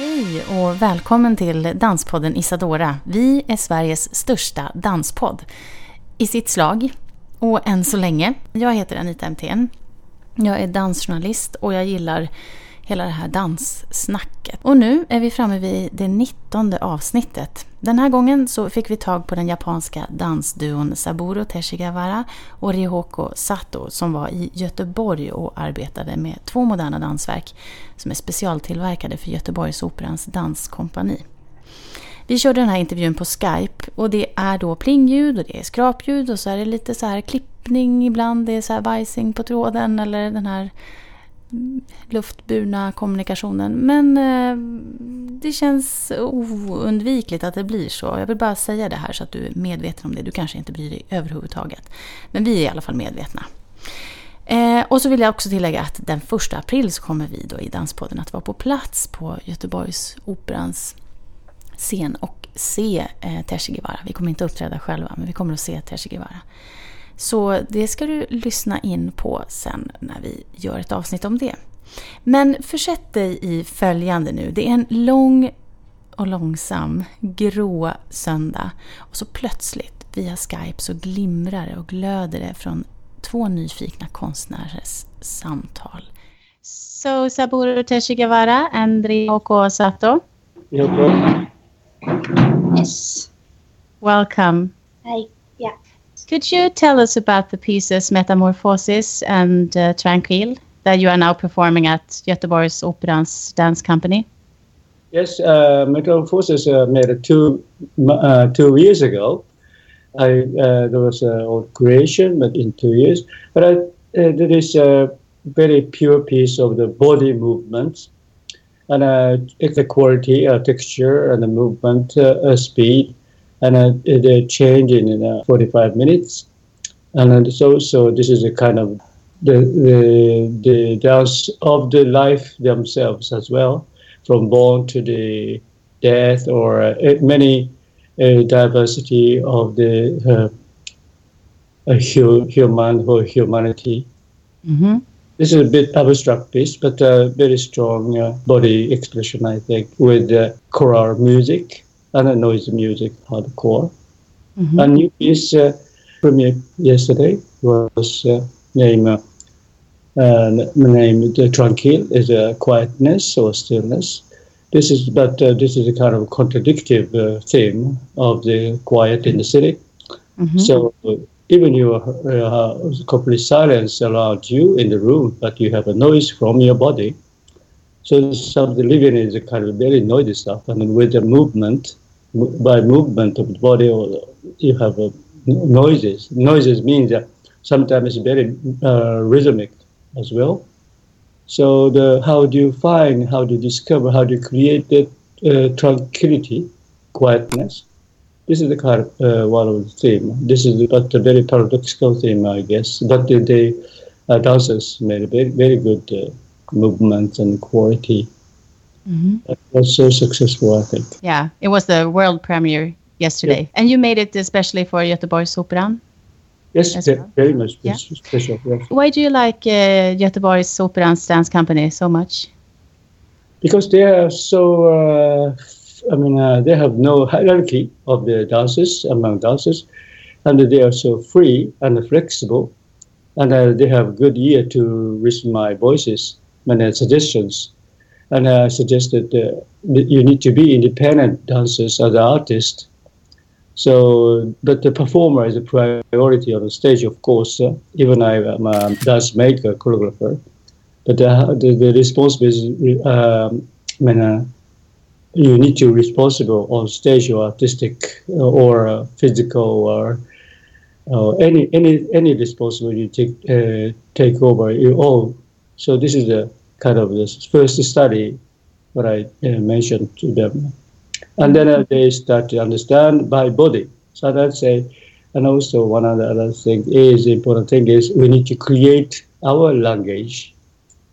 Hej och välkommen till Danspodden Isadora. Vi är Sveriges största danspodd i sitt slag och än så länge. Jag heter Anita MTN. Jag är dansjournalist och jag gillar hela det här danssnacket. Och nu är vi framme vid det nittonde avsnittet. Den här gången så fick vi tag på den japanska dansduon Saburo Teshigawara och Rihoko Sato som var i Göteborg och arbetade med två moderna dansverk som är specialtillverkade för Göteborgsoperans danskompani. Vi körde den här intervjun på Skype och det är då plingljud och det är skrapljud och så är det lite så här klippning ibland. Det är så här bajsing på tråden eller den här luftburna kommunikationen. Men eh, det känns oundvikligt att det blir så. Jag vill bara säga det här så att du är medveten om det. Du kanske inte bryr dig överhuvudtaget. Men vi är i alla fall medvetna. Eh, och så vill jag också tillägga att den första april så kommer vi då i Danspodden att vara på plats på Göteborgs Operans scen och se eh, Terzi Guevara. Vi kommer inte uppträda själva, men vi kommer att se Terzi Guevara. Så det ska du lyssna in på sen när vi gör ett avsnitt om det. Men försätt dig i följande nu. Det är en lång och långsam grå söndag. Och så plötsligt via Skype så glimrar det och glöder det från två nyfikna konstnärers samtal. So Saburo Teshigawara and Ryoko Sato. Yoko. Yes. Welcome. Hi. Could you tell us about the pieces Metamorphosis and uh, Tranquil that you are now performing at Göteborgs Operans Dance Company? Yes, uh, Metamorphosis uh, made it two uh, two years ago. I uh, there was a old creation, but in two years. But I, uh, a very pure piece of the body movements and uh, the quality, texture, and the movement speed, and uh, the change in uh, 45 minutes. And so, so this is a kind of the, the the dance of the life themselves as well, from born to the death, or uh, many uh, diversity of the uh, hu- human or humanity. Mm-hmm. This is a bit abstract piece, but uh, very strong uh, body expression, I think, with uh, choral music and uh, noise music, hardcore. Mm-hmm. A new piece uh, premiered yesterday was uh, named uh, uh, named uh, Tranquil, is a quietness or stillness. This is, but uh, this is a kind of contradictive uh, theme of the quiet in the city. Mm-hmm. So uh, even you are uh, complete silence around you in the room, but you have a noise from your body. So some living is a kind of very noisy stuff, and mean, with the movement, by movement of the body, or you have uh, noises. Noises means that sometimes it's very uh, rhythmic as well. So the how do you find, how do you discover, how do you create that uh, tranquility, quietness? This is the kind of uh, one of the theme. This is but a very paradoxical theme, I guess. But the, the uh, dancers made a very very good uh, movement and quality. Mm-hmm. That was so successful, I think. Yeah, it was the world premiere yesterday. And you made it especially for Göteborgs Operan. Yes, well. very much Yeah. special. Yes. Why do you like uh, Operans Dance Company so much? because they are so uh, I mean uh, they have no hierarchy of the dancers among dancers and they are so free and flexible and uh, they have good ear to listen my voices and uh, suggestions. And I suggested uh, that you need to be independent dancers as an artist. So but the performer is a priority on the stage of course uh, even I am a dance maker choreographer. But uh, the, the responsibility um, I mean, uh, you need to be responsible on stage or artistic uh, or uh, physical or uh, any any any responsibility you take uh, take over you all. So this is the kind of the first study what I uh, mentioned to them. And then uh, they start to understand by body. So that's say, and also one of the other thing is important thing is we need to create our language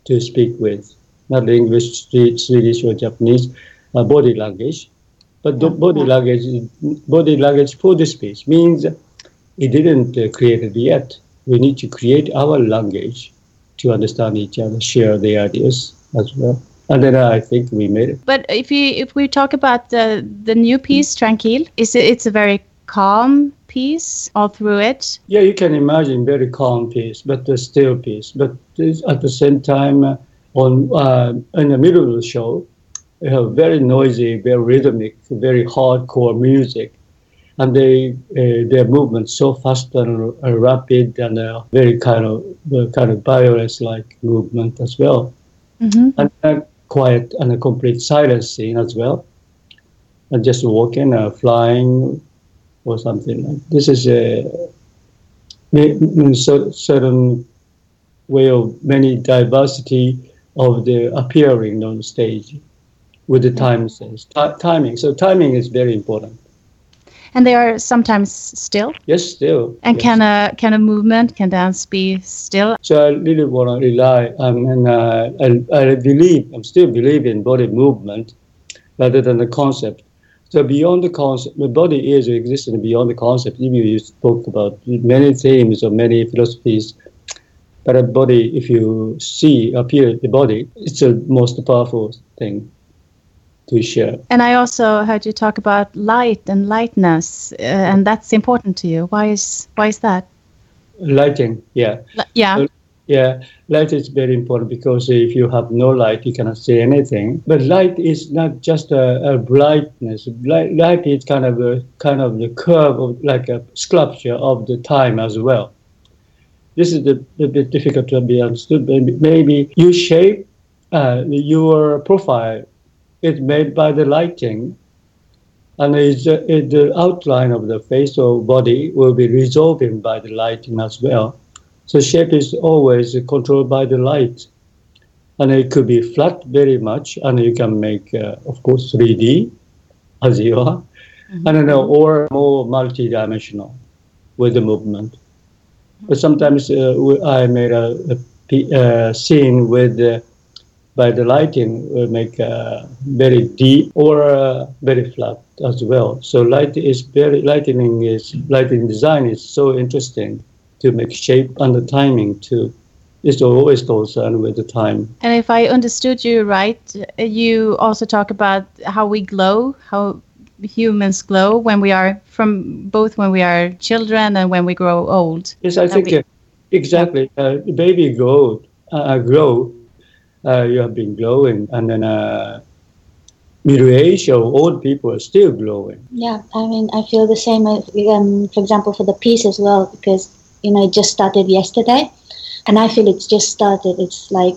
to speak with, not English, Swedish, or Japanese, uh, body language. But the body language, body language for the speech means it didn't uh, create it yet. We need to create our language to understand each other, share the ideas as well. And then I think we made it. But if we if we talk about the the new piece, Tranquil, is it, it's a very calm piece all through it? Yeah, you can imagine very calm piece, but a still piece. But at the same time, uh, on uh, in the middle of the show, you have very noisy, very rhythmic, very hardcore music, and they uh, their movement so fast and uh, rapid and uh, very kind of uh, kind of violence-like movement as well, mm-hmm. and quiet and a complete silence scene as well, and just walking, uh, flying, or something. Like this is a, certain way of many diversity of the appearing on stage with the time sense. T- timing. So timing is very important. And they are sometimes still. Yes, still. And yes. can a can a movement, can dance be still? So I really want to rely. I mean, uh, I, I believe, I'm still believe in body movement rather than the concept. So beyond the concept, the body is existing beyond the concept. Even you spoke about many themes or many philosophies, but a body, if you see appear the body, it's the most powerful thing to share. And I also heard you talk about light and lightness, uh, and that's important to you. Why is why is that? Lighting, yeah. L- yeah. Yeah, light is very important because if you have no light, you cannot see anything. But light is not just a, a brightness. Light, light is kind of a kind of the curve of like a sculpture of the time as well. This is a, a bit difficult to be understood. Maybe, maybe you shape uh, your profile is made by the lighting, and it's, uh, it, the outline of the face or body will be resolving by the lighting as well. So shape is always controlled by the light. And it could be flat very much, and you can make, uh, of course, 3D, as you are, mm-hmm. and uh, or more multi-dimensional with the movement. But sometimes uh, I made a, a, a scene with uh, by the lighting will make uh, very deep or uh, very flat as well. So light is very lighting is lighting design is so interesting to make shape and the timing too. It's always concerned with the time. And if I understood you right, you also talk about how we glow, how humans glow when we are from both when we are children and when we grow old. Yes, I think we, exactly. Uh, baby glow, uh, grow. Uh, you have been glowing, and then uh, middle age or old people are still glowing. Yeah, I mean, I feel the same. Uh, um, for example, for the piece as well, because you know, it just started yesterday. And I feel it's just started. It's like,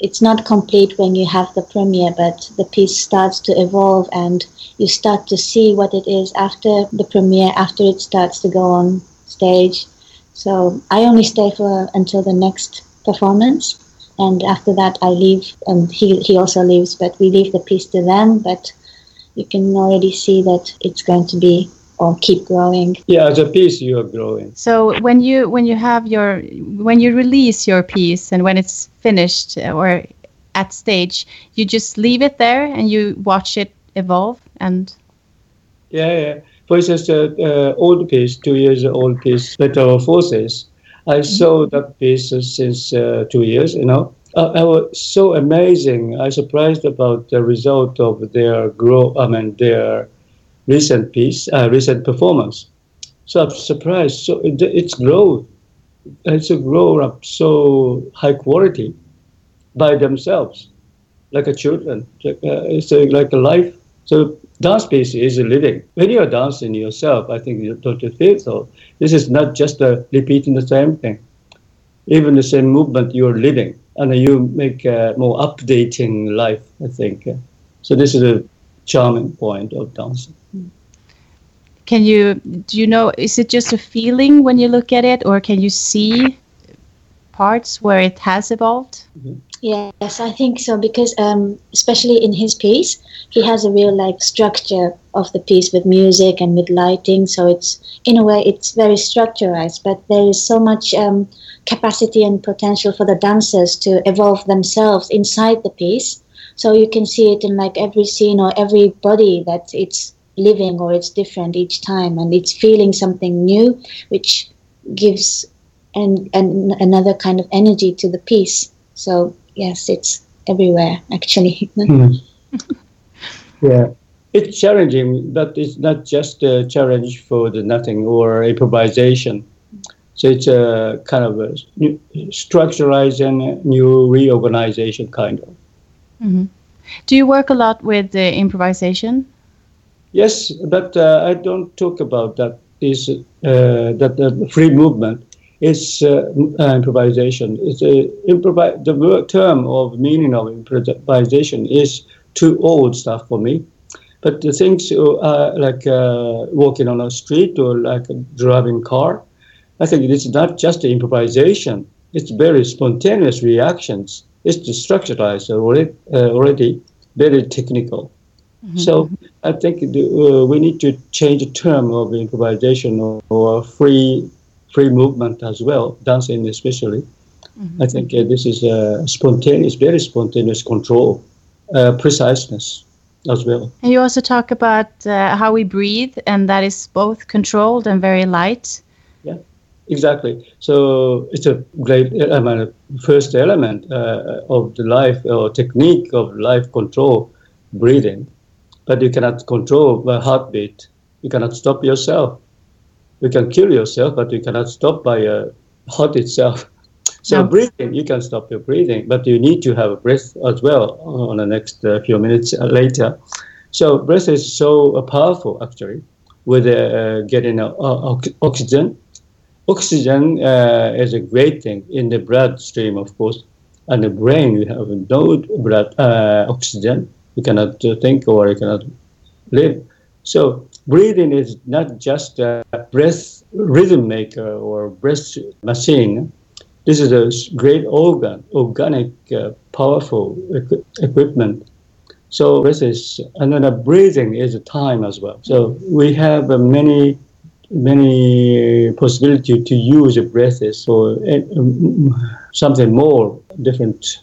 it's not complete when you have the premiere, but the piece starts to evolve and you start to see what it is after the premiere, after it starts to go on stage. So I only stay for until the next performance. And after that, I leave, and he, he also leaves, but we leave the piece to them. But you can already see that it's going to be or keep growing. Yeah, as a piece, you are growing. So when you when you have your when you release your piece and when it's finished or at stage, you just leave it there and you watch it evolve and. Yeah, yeah. For instance, uh, uh, old piece, two years old piece, Better Forces. I saw that piece since uh, two years. You know, uh, I was so amazing. I surprised about the result of their grow. I mean, their recent piece, uh, recent performance. So I'm surprised. So it, it's growth. It's a grow up so high quality by themselves, like a children. Uh, it's a, like a life. So dance piece is a living. When you're dancing yourself, I think you don't you feel so. This is not just a repeating the same thing. Even the same movement you're living, and you make a more updating life. I think. So this is a charming point of dancing. Can you do you know is it just a feeling when you look at it or can you see parts where it has evolved? Mm-hmm. Yes, I think so because um, especially in his piece, he has a real like structure of the piece with music and with lighting. So it's in a way it's very structurized, but there is so much um, capacity and potential for the dancers to evolve themselves inside the piece. So you can see it in like every scene or every body that it's living or it's different each time, and it's feeling something new, which gives and and another kind of energy to the piece. So yes, it's everywhere actually. Mm. yeah, it's challenging, but it's not just a challenge for the nothing or improvisation. So it's a kind of a new, structuralizing, new reorganization kind of. Mm-hmm. Do you work a lot with uh, improvisation? Yes, but uh, I don't talk about that. Is uh, that the free movement? Is uh, uh, improvisation. It's a improvi- the word, term of meaning of improvisation is too old stuff for me. But the things uh, like uh, walking on a street or like driving car, I think it's not just improvisation. It's very spontaneous reactions. It's structured already, uh, already very technical. Mm-hmm. So I think the, uh, we need to change the term of improvisation or, or free free movement as well, dancing especially. Mm-hmm. I think uh, this is a spontaneous, very spontaneous control, uh, preciseness as well. And you also talk about uh, how we breathe, and that is both controlled and very light. Yeah, exactly. So it's a great I mean, first element uh, of the life or technique of life control, breathing. But you cannot control the heartbeat. You cannot stop yourself you can kill yourself, but you cannot stop by a heart itself. So no. breathing, you can stop your breathing, but you need to have a breath as well on the next uh, few minutes uh, later. So breath is so uh, powerful actually with uh, getting uh, oxygen. Oxygen is a great thing in the bloodstream, of course, and the brain. You have no blood oxygen. You cannot think or you cannot live. So breathing is not just a breath rhythm maker or breath machine. This is a great organ, organic, uh, powerful equi- equipment. So this is, and then breathing is time as well. So we have uh, many, many possibility to use the breath for uh, something more different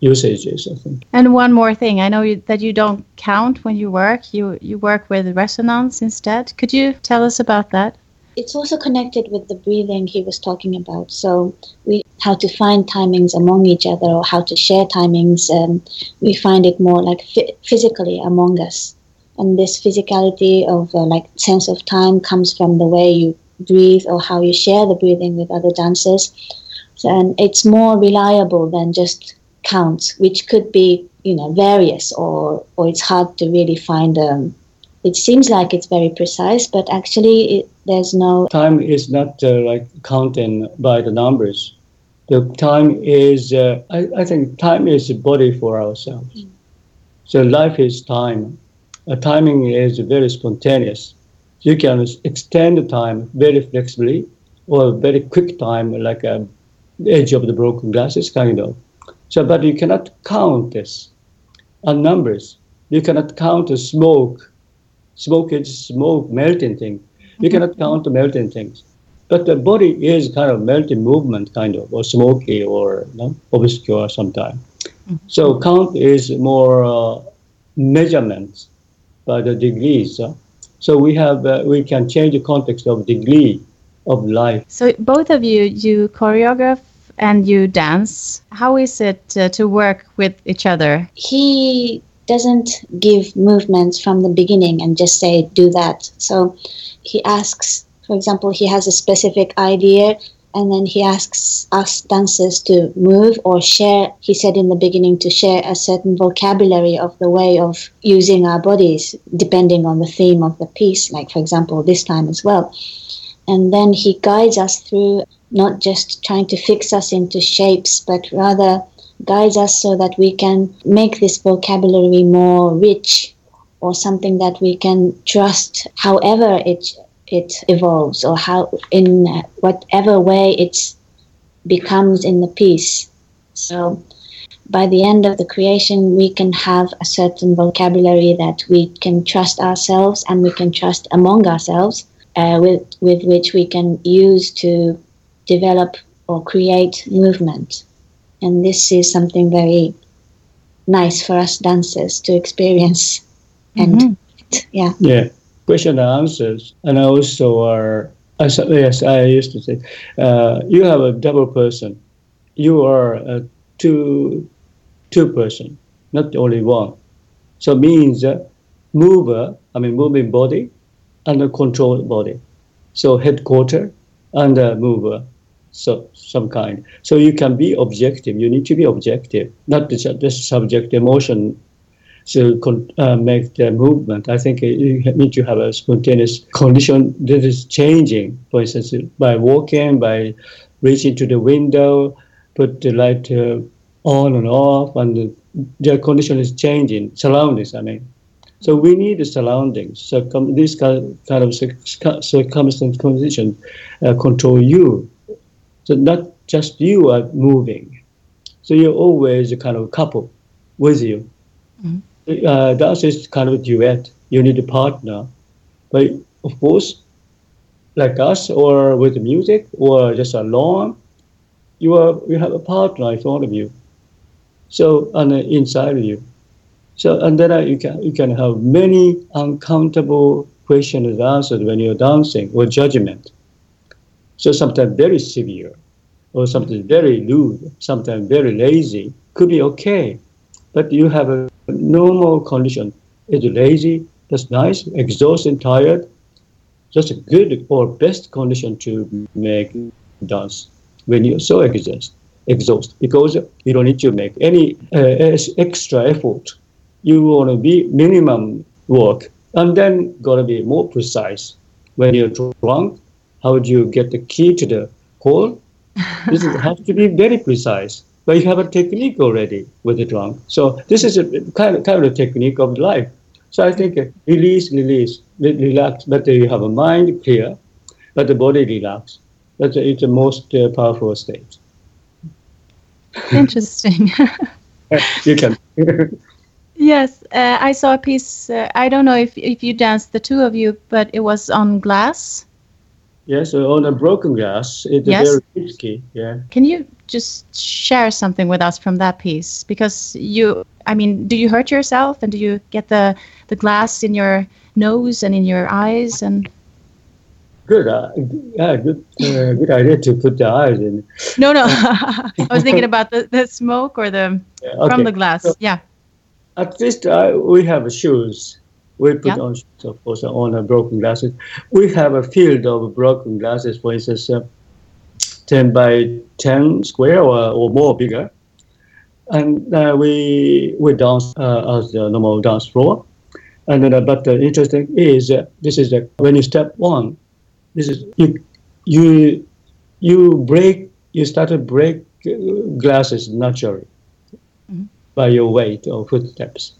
usages, I think. And one more thing, I know you, that you don't count when you work. You you work with resonance instead. Could you tell us about that? It's also connected with the breathing he was talking about. So we how to find timings among each other or how to share timings. Um, we find it more like physically among us, and this physicality of uh, like sense of time comes from the way you breathe or how you share the breathing with other dancers. So, and it's more reliable than just counts, which could be you know various or or it's hard to really find. Um, it seems like it's very precise, but actually it, there's no time is not uh, like counting by the numbers. The time is uh, I, I think time is a body for ourselves. Mm. So life is time. Uh, timing is very spontaneous. You can extend the time very flexibly or very quick time like a edge of the broken glasses kind of. So, but you cannot count this on numbers. You cannot count the smoke. Smoke is smoke, melting thing. You cannot mm-hmm. count the melting things. But the body is kind of melting movement, kind of, or smoky, or you know, obscure sometimes. Mm-hmm. So count is more uh, measurements by the degrees. So we have uh, we can change the context of degree of life. So both of you, you choreograph and you dance. How is it uh, to work with each other? He doesn't give movements from the beginning and just say, do that. So he asks, for example, he has a specific idea and then he asks us dancers to move or share. He said in the beginning to share a certain vocabulary of the way of using our bodies, depending on the theme of the piece, like, for example, this time as well. And then he guides us through not just trying to fix us into shapes, but rather guides us so that we can make this vocabulary more rich or something that we can trust however it it evolves or how in whatever way it becomes in the piece. So by the end of the creation, we can have a certain vocabulary that we can trust ourselves and we can trust among ourselves, uh, with, with which we can use to develop or create movement. And this is something very nice for us dancers to experience. And Mm-hmm. yeah, Yeah, question and answers, and also are as yes, I used to say, uh, you have a double person. You are a two two person, not only one. So means uh, mover, I mean moving body, and a controlled body. So headquarter and a mover, so some kind. So you can be objective. You need to be objective, not just, just subject emotion to con- uh, make the movement. I think you need to have a spontaneous condition that is changing. For instance, by walking, by reaching to the window, put the light uh, on and off, and the, the condition is changing. Surroundings, I mean. So we need the surroundings. So this kind kind of circumstance condition uh, control you. So not just you are moving. So you're always a kind of couple with you uh, dance is kind of a duet. You need a partner, but of course, like us or with music or just alone, you are you have a partner in front of you. So and uh, inside of you. So and then uh, you can you can have many uncountable questions answered when you're dancing or judgment. So sometimes very severe, or sometimes very rude, sometimes very lazy. Could be okay, but you have a normal condition. It's lazy, that's nice, exhausted, tired. Just a good or best condition to make dance when you're so exhausted, exhausted because you don't need to make any uh, extra effort. You want to be minimum work and then got to be more precise. When you're drunk, how do you get the key to the hole? this is, has to be very precise but you have a technique already with the drum. So this is a kind of, kind of a technique of life. So I think uh, release, release, re- relax, but you have a mind clear, but the body relax. That's a, it's the most uh, powerful state. Interesting. you can. yes, uh, I saw a piece. Uh, I don't know if, if you danced, the two of you, but it was on glass. Yes, so on a broken glass, it's Yes. very risky. Yeah. Can you just share something with us from that piece? Because you, I mean, do you hurt yourself and do you get the, the glass in your nose and in your eyes? And Good. Uh, yeah, good. Uh, good idea to put the eyes in. no, no, I was thinking about the, the smoke or the Yeah, okay. from the glass. So- yeah. At least uh, we have shoes. We put Yeah. on of course, on uh, broken glasses. We have a field of broken glasses, for instance, uh, 10 by 10 square or, or more bigger. And uh, we we dance uh, as the normal dance floor. And then, uh, but the interesting is uh, this is the, when you step one, this is you you you break you start to break uh, glasses naturally by your weight or footsteps.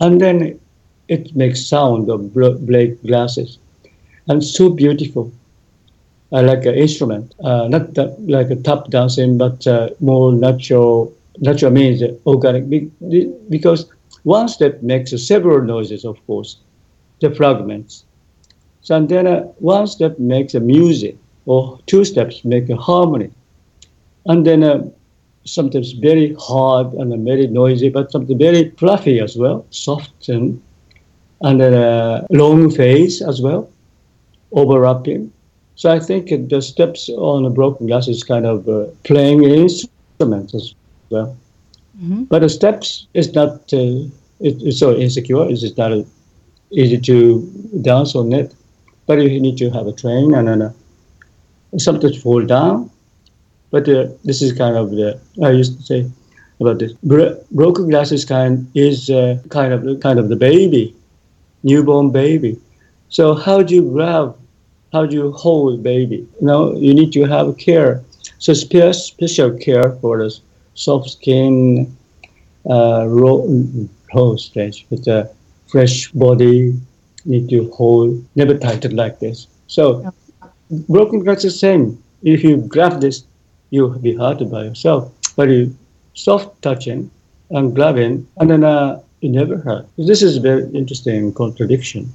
And then it makes sound of bl- break glasses. And so beautiful. Uh, like an instrument, uh, not that, like a tap dancing, but uh, more natural. Natural means organic, because one step makes several noises, of course, the fragments. So and then uh, one step makes a music, or two steps make a harmony. And then uh, sometimes very hard and very noisy, but something very fluffy as well, soft and, and then a long phase as well, overlapping. So I think the steps on a broken glass is kind of uh, playing an instrument as well. Mhm. But the steps is not, uh, it, it's so insecure, it's not uh, easy to dance on it. But you need to have a train and then uh, sometimes fall down. But uh, this is kind of the I used to say about this. Bro- broken glass is kind is uh, kind of kind of the baby, newborn baby. So how do you grab? How do you hold baby? You know, you need to have care. So spe- special care for the soft skin, uh, raw, raw stage with a fresh body. Need to hold, never tighten like this. So broken glass is same. If you grab this you'll be hurt by yourself. But you soft touching and grabbing, and then uh, it never hurt. This is a very interesting contradiction.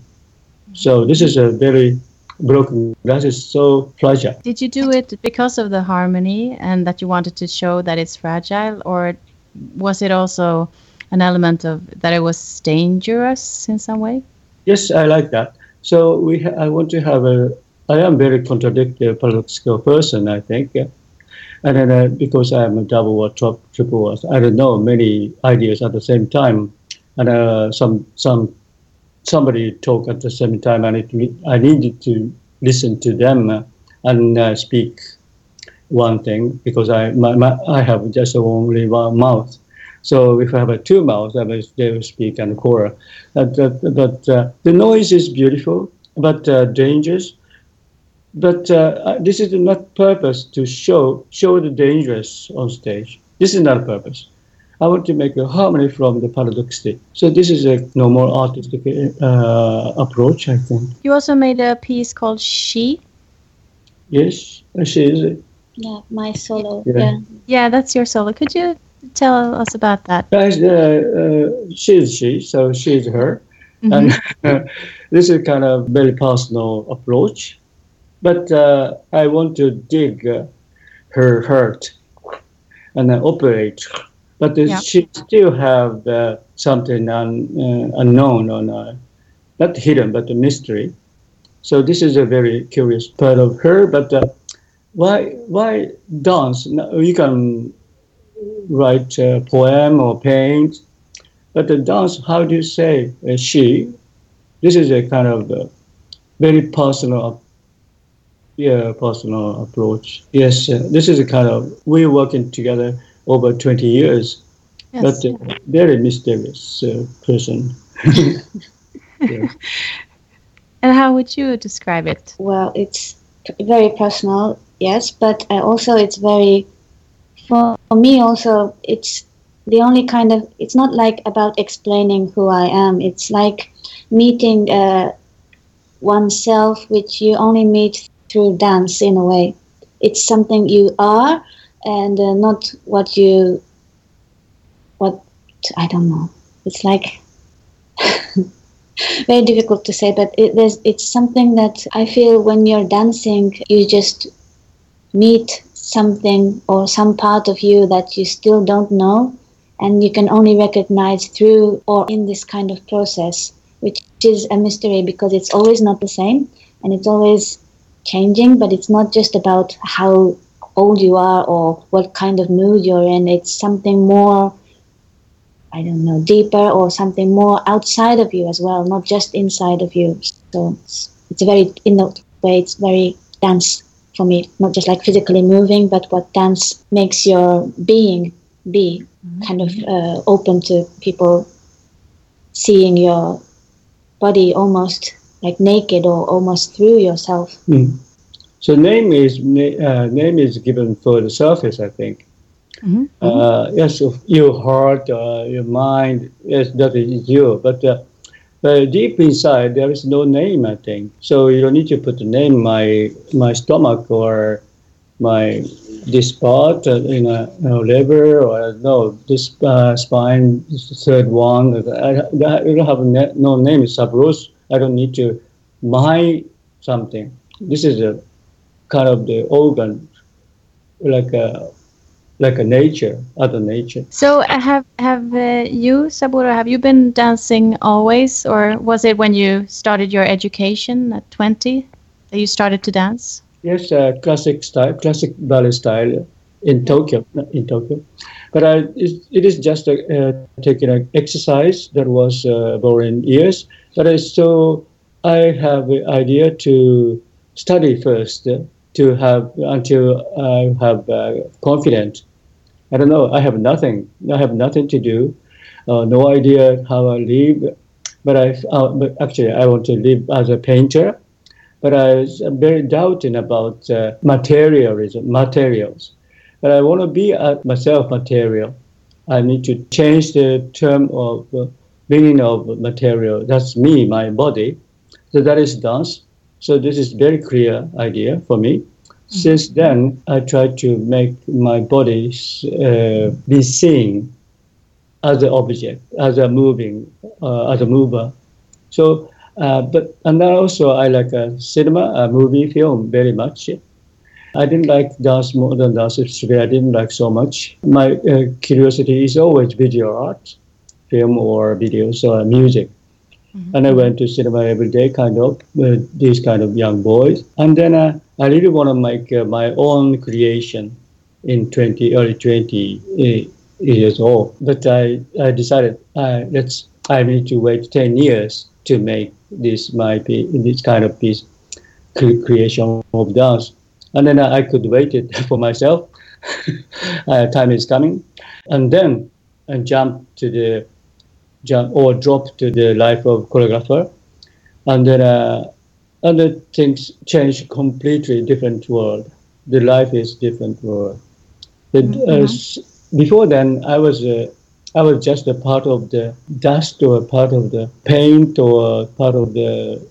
So this is a very broken glass is so fragile. Did you do it because of the harmony and that you wanted to show that it's fragile, or was it also an element of that it was dangerous in some way? Yes, I like that. So we, ha- I want to have a. I am very contradictory, paradoxical person. I think, and then uh, because I am a double or tri- triple, I don't know many ideas at the same time, and uh, some some somebody talk at the same time, and it, I needed to listen to them uh, and uh, speak one thing because I my, my, I have just only one mouth. So if I have a two mouths, I will, they will speak and choral. But, but uh, the noise is beautiful, but uh, dangerous. But uh, this is not purpose to show show the dangerous on stage. This is not purpose. I want to make a harmony from the paradoxicity. So this is a no more artistic uh, approach, I think. You also made a piece called She. Yes, she is. It. Yeah, my solo. Yeah. Yeah. Yeah, that's your solo. Could you tell us about that? Guys, uh, uh, she is she, so she is her. Mhm. And uh, this is kind of very personal approach. But uh, I want to dig uh, her heart and then operate. But uh, Yeah. she still have uh, something un, uh, unknown or uh, not hidden, but a mystery. So this is a very curious part of her. But uh, why why dance? You can write a poem or paint, but the dance, how do you say uh, she? This is a kind of uh, very personal, yeah, personal approach. Yes, uh, this is a kind of we're working together over twenty years, Yes. but uh, very mysterious uh, person. yeah. and how would you describe it? Well, it's very personal, yes, but uh, also it's very, for me also, it's the only kind of, it's not like about explaining who I am. It's like meeting uh, oneself, which you only meet through dance in a way. It's something you are and uh, not what you, what, I don't know. It's like, very difficult to say, but it, it's something that I feel when you're dancing, you just meet something or some part of you that you still don't know, and you can only recognize through or in this kind of process, which is a mystery because it's always not the same and it's always changing, but it's not just about how old you are or what kind of mood you're in, it's something more I don't know, deeper or something more outside of you as well, not just inside of you. So it's, it's a very, in a way, it's very dance for me, not just like physically moving, but what dance makes your being be kind of uh, open to people seeing your body almost like naked or almost through yourself. Mm. So name is uh, name is given for the surface, I think. Mhm. Uh, yes, your heart, uh, your mind, yes, that is you. But uh, uh, deep inside, there is no name. I think so. You don't need to put the name my my stomach or my this part, uh, you know, you know, liver or no this uh, spine, this third one. I, I don't have na- no name. It's. I don't need to my something. This is a kind of the organ, like a like a nature, other nature. So uh, have have uh, you, Saburo, have you been dancing always, or was it when you started your education at twenty that you started to dance? Yes, uh, classic style, classic ballet style in Tokyo, in Tokyo. But I, it, it is just a, uh, taking an exercise that was uh, boring years. But I so I have the idea to study first uh, to have until I have uh, confidence. I don't know. I have nothing. I have nothing to do. Uh, no idea how I live. But I, uh, but actually, I want to live as a painter but I was very doubting about uh, materialism, materials. But I want to be uh, myself material. I need to change the term of uh, meaning of material. That's me, my body. So that is dance. So this is very clear idea for me. Since then, I try to make my body uh, be seen as an object, as a moving, uh, as a mover. So, uh, but and then also I like a cinema, a movie, film very much. I didn't like dance, modern dance. I didn't like so much. My uh, curiosity is always video art, film or videos or music. Mm-hmm. And I went to cinema every day, kind of, uh, these kind of young boys. And then uh, I really want to make uh, my own creation in 20, early 20 uh, years old. But I, I decided uh, let's, I need to wait 10 years to make this my this kind of piece creation of dance. And then I could wait it for myself. uh, time is coming. And then I jump to the jump or drop to the life of choreographer. And then uh, other things change completely different world. The life is different world. The, mm-hmm. uh, before then, I was uh, I was just a part of the dust or a part of the paint or part of the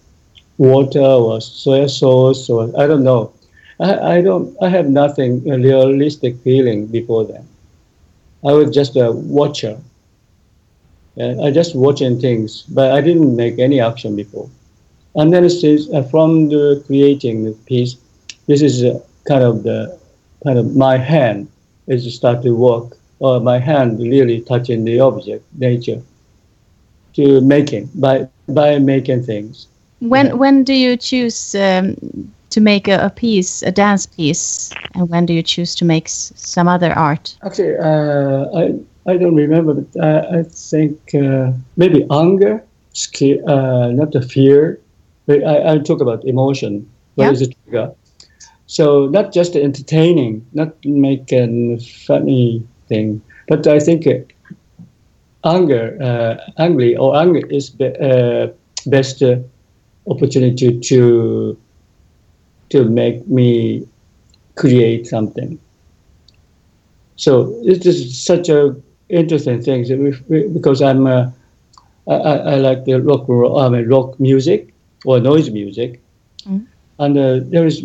water or soy sauce or I don't know. I, I don't. I have nothing realistic feeling before then. I was just a watcher. I just watching things, but I didn't make any action before. And then it says uh, from the creating the piece, this is uh, kind of the kind of my hand is to start to work, or my hand really touching the object, nature, to making by by making things. When yeah. when do you choose um, to make a, a, piece, a dance piece, and when do you choose to make s- some other art? Actually, uh, I I don't remember, but I, I think uh, maybe anger, sca- uh, not the fear. But I, I talk about emotion. What yeah. is the trigger? So not just entertaining, not making a funny thing, but I think uh, anger, uh, angry or anger is be, uh, best uh, opportunity to to make me create something. So it is such a interesting things because I'm uh, I, I, like the rock I mean rock music or noise music, mm. and uh, there is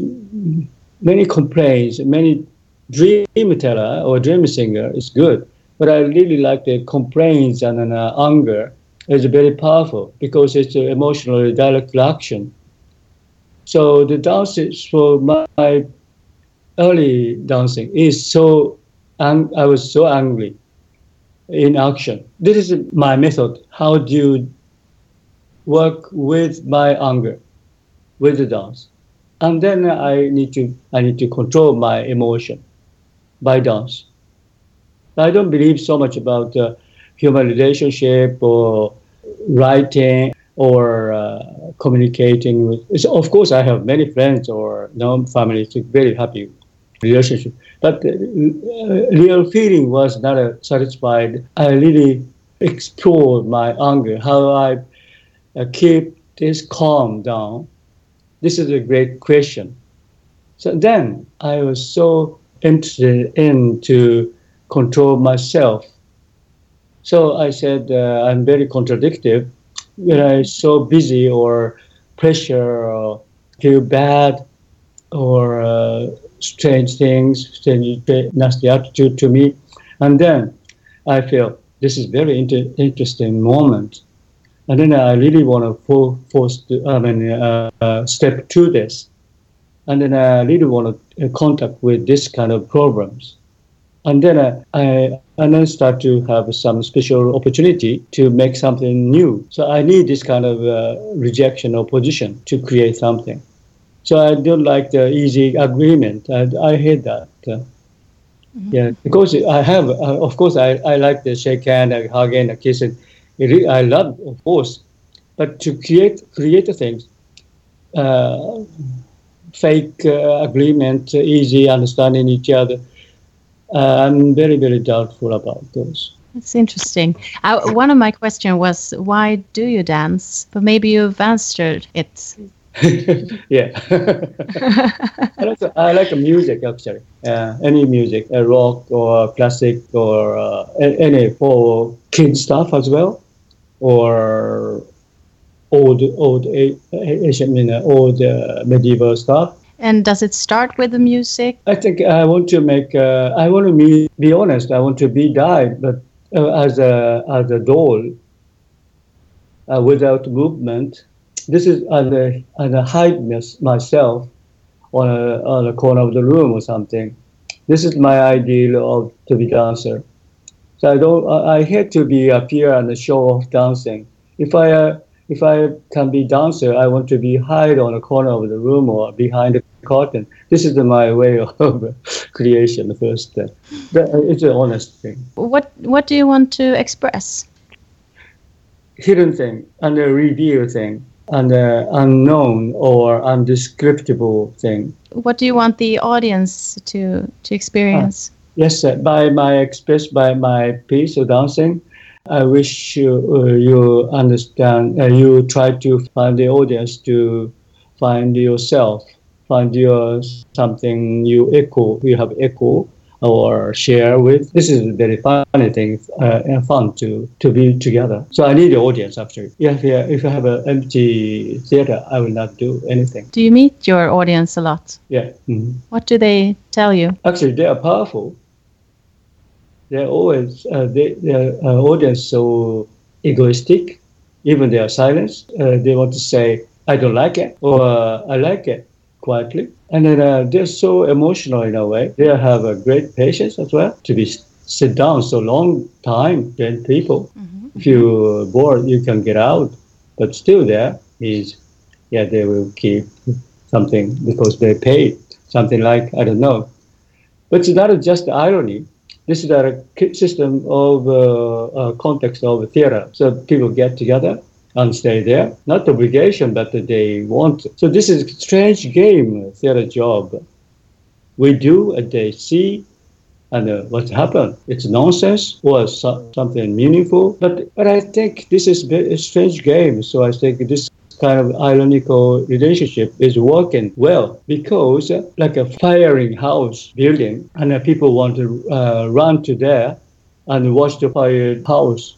many complaints, many dream teller or dream singer is good, but I really like the complaints and uh, anger is very powerful because it's an emotional direct reaction. So the dances for my early dancing is so, ang- I was so angry in action. This is my method. How do you work with my anger, with the dance? And then I need to I need to control my emotion by dance. I don't believe so much about uh, human relationship or writing or uh, communicating with. So Of course, I have many friends or no families. Very happy relationship. But uh, real feeling was not uh, satisfied. I really explored my anger, how I uh, keep this calm down. This is a great question. So then I was so interested in to control myself. So I said uh, I'm very contradictive when I'm so busy or pressure or feel bad or uh, strange things, strange, nasty attitude to me. And then I feel this is very inter- interesting moment. And then I really want to force, to, I mean, uh, uh, step to this. And then I really want to uh, contact with this kind of problems. And then uh, I, and then start to have some special opportunity to make something new. So I need this kind of uh, rejection or position to create something. So I don't like the easy agreement. I, I hate that. Mm-hmm. Yeah, because I have, uh, of course, I, I like the shake hand, and hug and kiss, and I love, of course. But to create create things, uh, fake uh, agreement, easy understanding each other, uh, I'm very, very doubtful about those. That's interesting. Uh, one of my questions was, why do you dance? But maybe you've answered it. yeah. I, like I like music, actually. Uh, any music, uh, rock or classic or uh, any for kid stuff as well, or old, old Asian, I mean, old uh, medieval stuff And does it start with the music? I think I want to make. Uh, I want to be, be honest. I want to be died, but uh, as a as a doll, uh, without movement. This is as a as a hide myself on a on a corner of the room or something. This is my ideal of to be dancer. So I don't. I, I hate to be appear on the show of dancing. If I uh, if I can be dancer, I want to be hide on a corner of the room or behind the curtain. This is my way of creation. The first step. It's an honest thing. What What do you want to express? Hidden thing and a reveal thing and an unknown or undescriptible thing. What do you want the audience to to experience? Uh, yes, by my express by my piece of dancing, I wish you, uh, you understand. Uh, you try to find the audience to find yourself, find your something you echo. You have echo or share with. This is a very funny thing uh, and fun to, to be together. So I need the audience actually. If, if I have an empty theater, I will not do anything. Do you meet your audience a lot? Yeah. Mm-hmm. What do they tell you? Actually, they are powerful. They're always, uh, they, their uh, audience so egoistic, even they are silenced. Uh, they want to say, I don't like it or I like it quietly. And then uh, they're so emotional in a way. They have a great patience as well to be sit down so long time than people. Mm-hmm. If you're bored, you can get out. But still there is, yeah, they will keep something because they paid something like, I don't know. But it's not just irony. This is a system of uh, uh, context of theater. So people get together and stay there. Not obligation, but they want. So this is a strange game, theater job. We do and they see and uh, what happened. It's nonsense or so, something meaningful. But but I think this is a strange game. So I think this kind of ironical relationship is working well because uh, like a firing house building and uh, people want to uh, run to there and watch the fire house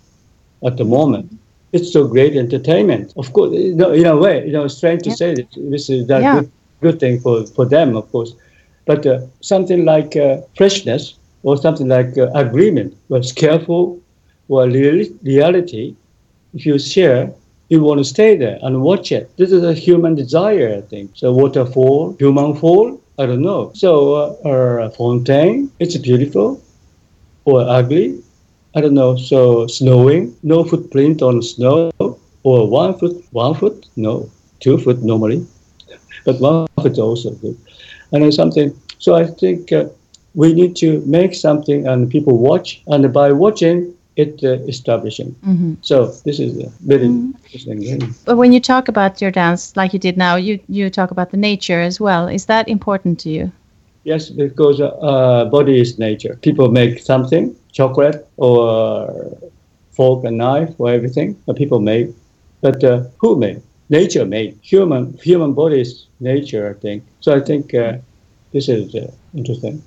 at the moment it's so great entertainment. Of course, you know, in a way, you know, it's strange to yeah. say that this is a yeah. good, good thing for, for them, of course. But uh, something like uh, freshness or something like uh, agreement was careful or reality, if you share, you want to stay there and watch it. This is a human desire, I think. So waterfall, human fall, I don't know. So uh, a fontaine, it's beautiful or ugly, I don't know. So snowing, no footprint on snow, or one foot, one foot, no, two foot normally, but one foot also good. And then something. So I think uh, we need to make something, and people watch, and by watching, it uh, establishing. Mm-hmm. So this is a very mm-hmm. interesting game. But when you talk about your dance, like you did now, you you talk about the nature as well. Is that important to you? Yes, because uh, body is nature. People make something, chocolate or fork and knife or everything that people made. But uh, who made? Nature made. Human human body is nature, I think. So I think uh, this is uh, interesting.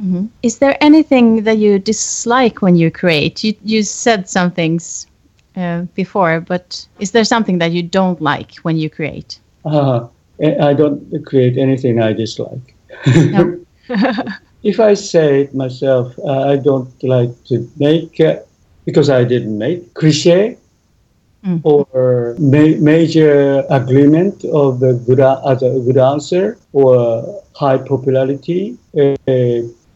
Mm-hmm. Is there anything that you dislike when you create? You you said some things uh, before, but is there something that you don't like when you create? Uh, I don't create anything I dislike. No. if I say it myself, uh, I don't like to make uh, because I didn't make cliche mm. or ma- major agreement of the good as a good answer or high popularity.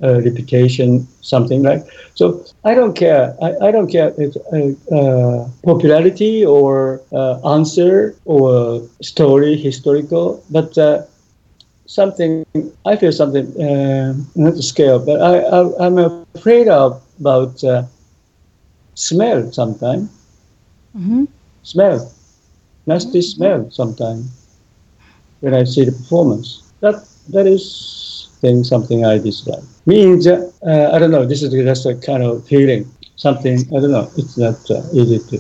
Uh, reputation, something like. So I don't care. I, I don't care if uh, uh, popularity or uh, answer or story historical, but uh, something I feel something uh, not to scale, but I, I am afraid of about uh, smell sometimes. Mm-hmm. Smell, nasty mm-hmm. smell sometimes when I see the performance. That that is thing something I dislike. Means uh, I don't know. This is just a kind of feeling. Something I don't know. It's not uh, easy to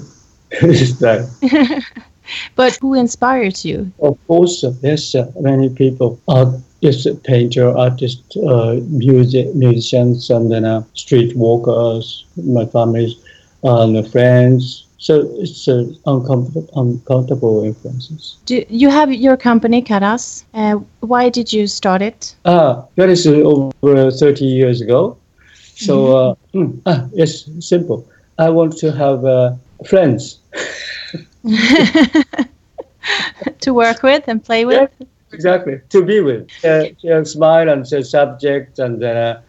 describe. But who inspires you? Of course, yes, many people. Artists, painter, artists, uh, music, musicians, and then uh, street walkers, my family, and friends. So it's uh, uncomfortable, uncountable influences. Do you have your company, Karas? Uh, why did you start it? Ah, that is uh, over 30 years ago. So, uh, mm, ah, yes, simple. I want to have uh, friends. to work with and play with? Yeah, exactly. To be with. Uh, smile and say subject and uh,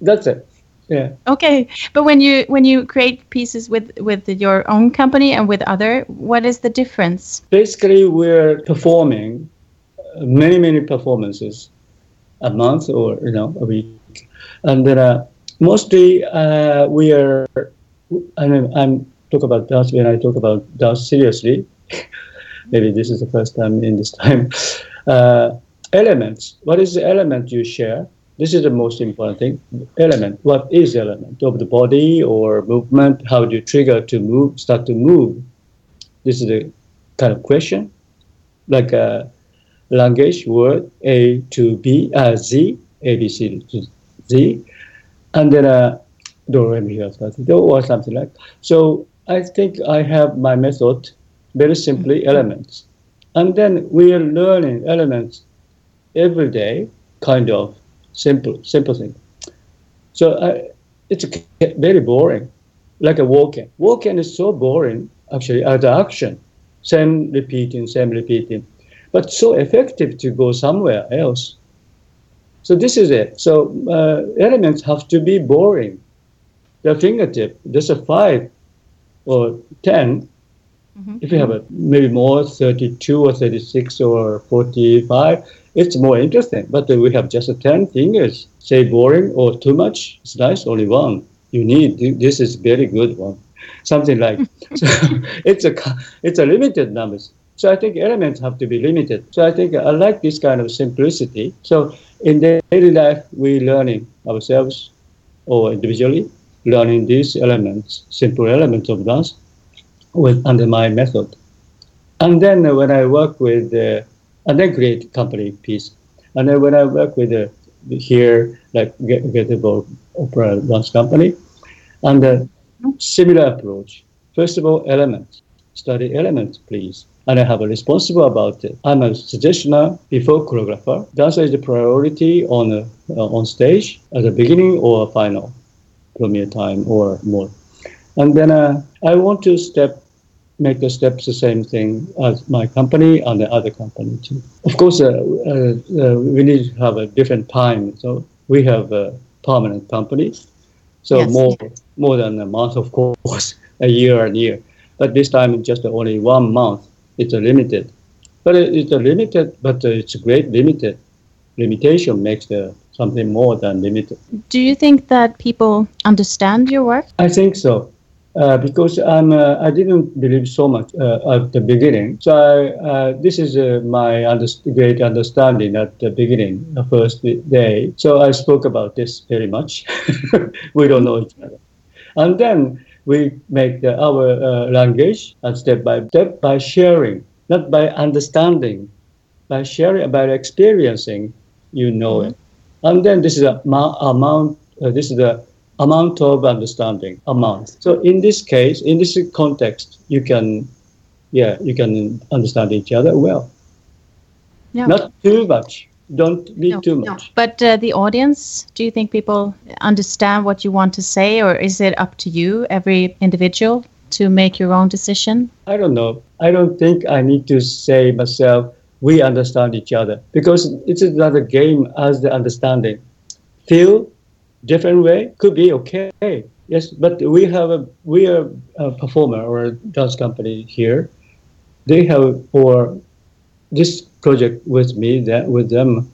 that's it. Yeah. Okay, but when you when you create pieces with with your own company and with other, what is the difference? Basically, we're performing many many performances a month or you know a week, and then uh, mostly uh, we are. I mean, I'm talk about dance when I talk about dance seriously. Maybe this is the first time in this time. Uh, elements. What is the element you share? This is the most important thing. Element. What is element of the body or movement? How do you trigger to move, start to move? This is the kind of question. Like a language word A to B, uh, Z, A, B, C to Z, and then a mi, do, or something like. So I think I have my method, very simply mm-hmm. elements, and then we are learning elements every day, kind of Simple, simple thing. So I, it's very boring, like a walking. Walking is so boring, actually, as the action. Same repeating, same repeating. But so effective to go somewhere else. So this is it. So uh, elements have to be boring. The fingertip, there's a five or 10. Mm-hmm. If you have a, maybe more, 32 or 36 or 45, it's more interesting. But we have just 10 fingers. Say boring or too much, it's nice, only one. You need, this is very good one. Something like, so it's a, it's a limited numbers. So I think elements have to be limited. So I think I like this kind of simplicity. So in daily life, we learning ourselves or individually, learning these elements, simple elements of dance with under my method. And then when I work with uh, and then create company piece. And then when I work with the here, like about opera dance company, and a similar approach. First of all, elements. Study elements, please. And I have a responsible about it. I'm a suggestioner before choreographer. Dancer is the priority on uh, on stage at the beginning or final, premiere time or more. And then uh, I want to step make the steps the same thing as my company and the other company too. Of course, uh, uh, uh, we need to have a different time. So we have a permanent company, so yes. more more than a month, of course, a year and year. But this time just only one month. It's a limited, but it's a limited, but it's a great limited. Limitation makes the something more than limited. Do you think that people understand your work? I think so. Uh, because I'm, uh, I didn't believe so much uh, at the beginning. So I, uh, this is uh, my under- great understanding at the beginning, the first day. So I spoke about this very much. we don't know each other. And then we make the, our language and step by step by sharing, not by understanding, by sharing, by experiencing, you know it. And then this is a amount, this is the amount of understanding amount. So in this case, in this context, you can, yeah, you can understand each other well. Yeah. Not too much. Don't be no, too much. No. But uh, the audience, do you think people understand what you want to say, or is it up to you, every individual, to make your own decision? I don't know. I don't think I need to say myself. We understand each other because it's another game as the understanding. Feel different way could be okay. Yes, but we have a we are a performer or a dance company here. They have for this project with me that with them.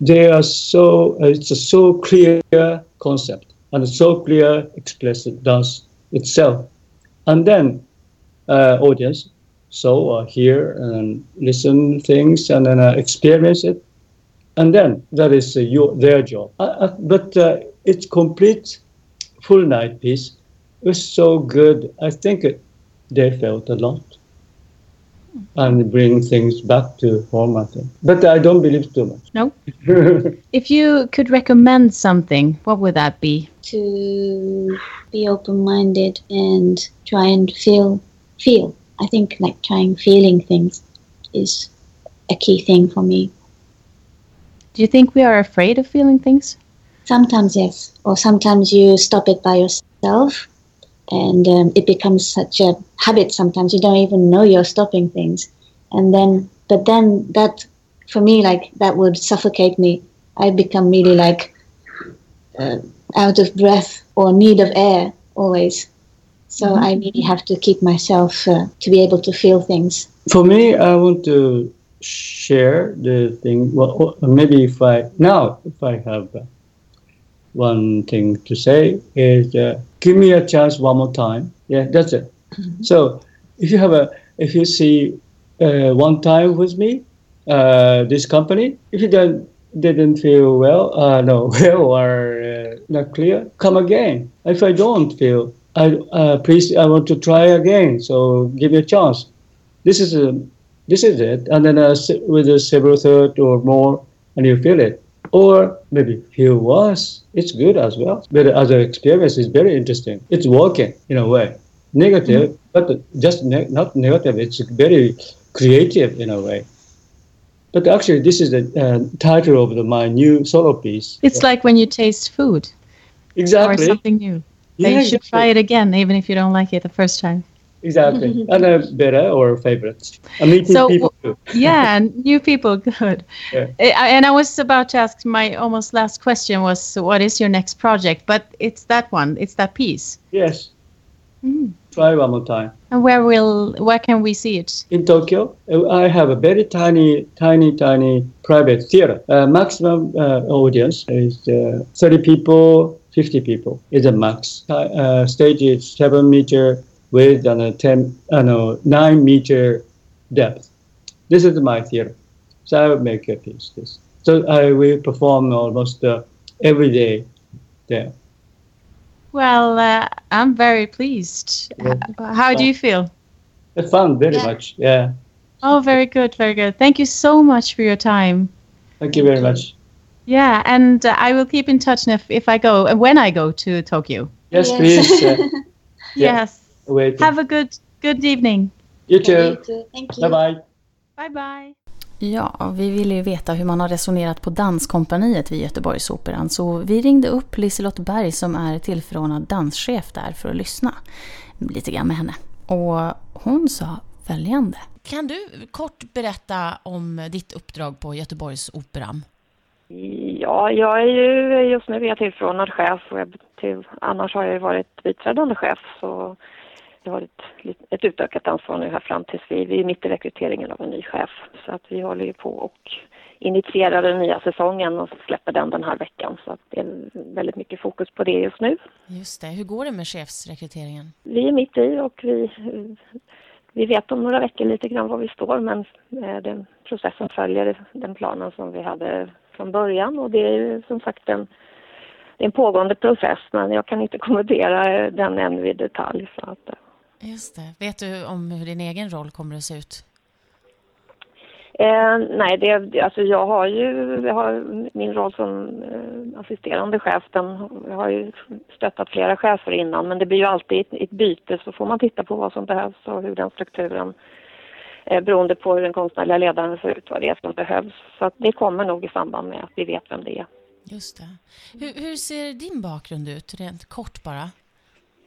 They are so it's a so clear concept and so clear explicit dance itself, and then uh, audience so uh, hear and listen things and then uh, experience it and then that is uh, your their job. Uh, uh but uh, it's complete full night piece. It was so good. I think it, they felt a lot. and bring things back to format. But I don't believe too much. No. if you could recommend something, what would that be? To be open-minded and try and feel, feel. I think like trying feeling things is a key thing for me. Do you think we are afraid of feeling things? Sometimes yes, or sometimes you stop it by yourself and um, it becomes such a habit sometimes. You don't even know you're stopping things. And then but then that for me like that would suffocate me. I become really like uh, out of breath or need of air always so mm-hmm. i really have to keep myself uh, to be able to feel things for me i want to share the thing well maybe if i now if i have one thing to say is uh, give me a chance one more time. Yeah, that's it. Mm-hmm. So if you have a, if you see uh, one time with me, uh, this company, if you don't didn't feel well, uh, no, well or uh, not clear, come again. If I don't feel, I uh, please, I want to try again. So give me a chance. This is a, this is it. And then uh, with a several third or more, and you feel it or maybe feel worse. It's good as well. But as an experience, it's very interesting. It's working in a way. Negative, mm-hmm. but just ne- not negative. It's very creative in a way. But actually, this is the uh, title of the, my new solo piece. It's like when you taste food. Exactly. Or something new. Yeah, you should exactly. try it again, even if you don't like it the first time. Exactly. and a better or favorites. I'm meeting so, people too. yeah, new people, good. Yeah. And I was about to ask my almost last question was what is your next project? But it's that one, it's that piece. Yes. Mm. Try one more time. And where will where can we see it? In Tokyo, I have a very tiny, tiny, tiny private theater. Uh, maximum uh, audience is uh, 30 people, 50 people is a max. Uh, stage is seven meter with a 10, uh, no, 9 meter depth. This is my theater. So I will make a piece. This. So I will perform almost uh, every day there. Well, uh, I'm very pleased. Yeah. How do you feel? It's fun, very yeah. much. Yeah. Oh, very good, very good. Thank you so much for your time. Thank you very much. Yeah, and uh, I will keep in touch if, if I go, when I go to Tokyo. Yes, yes. please. yes. Waiting. Have a good, good evening. You too. Thank you. Bye bye. Bye bye. Ja, vi ville ju veta hur man har resonerat på Danskompaniet vid Göteborgsoperan så vi ringde upp Liselott Berg som är tillförordnad danschef där för att lyssna lite grann med henne. Och hon sa följande. Kan du kort berätta om ditt uppdrag på Göteborgsoperan? Ja, jag är ju just nu är jag tillförordnad chef och jag till, annars har jag varit biträdande chef så jag har ett, ett utökat ansvar nu här fram tills vi, vi är mitt i rekryteringen av en ny chef. Så att vi håller ju på och initierar den nya säsongen och släpper den den här veckan. Så att det är väldigt mycket fokus på det just nu. Just det. Hur går det med chefsrekryteringen? Vi är mitt i och vi, vi vet om några veckor lite grann var vi står men eh, den processen följer den planen som vi hade från början och det är ju som sagt en, en pågående process men jag kan inte kommentera den än i detalj. Så att, Just det. Vet du om hur din egen roll kommer att se ut? Eh, nej, det, alltså jag har ju jag har min roll som eh, assisterande chef. Den, jag har ju stöttat flera chefer innan men det blir ju alltid ett, ett byte så får man titta på vad som behövs och hur den strukturen eh, beroende på hur den konstnärliga ledaren ser ut, vad det är som behövs. Så det kommer nog i samband med att vi vet vem det är. Just det. Hur, hur ser din bakgrund ut, rent kort bara?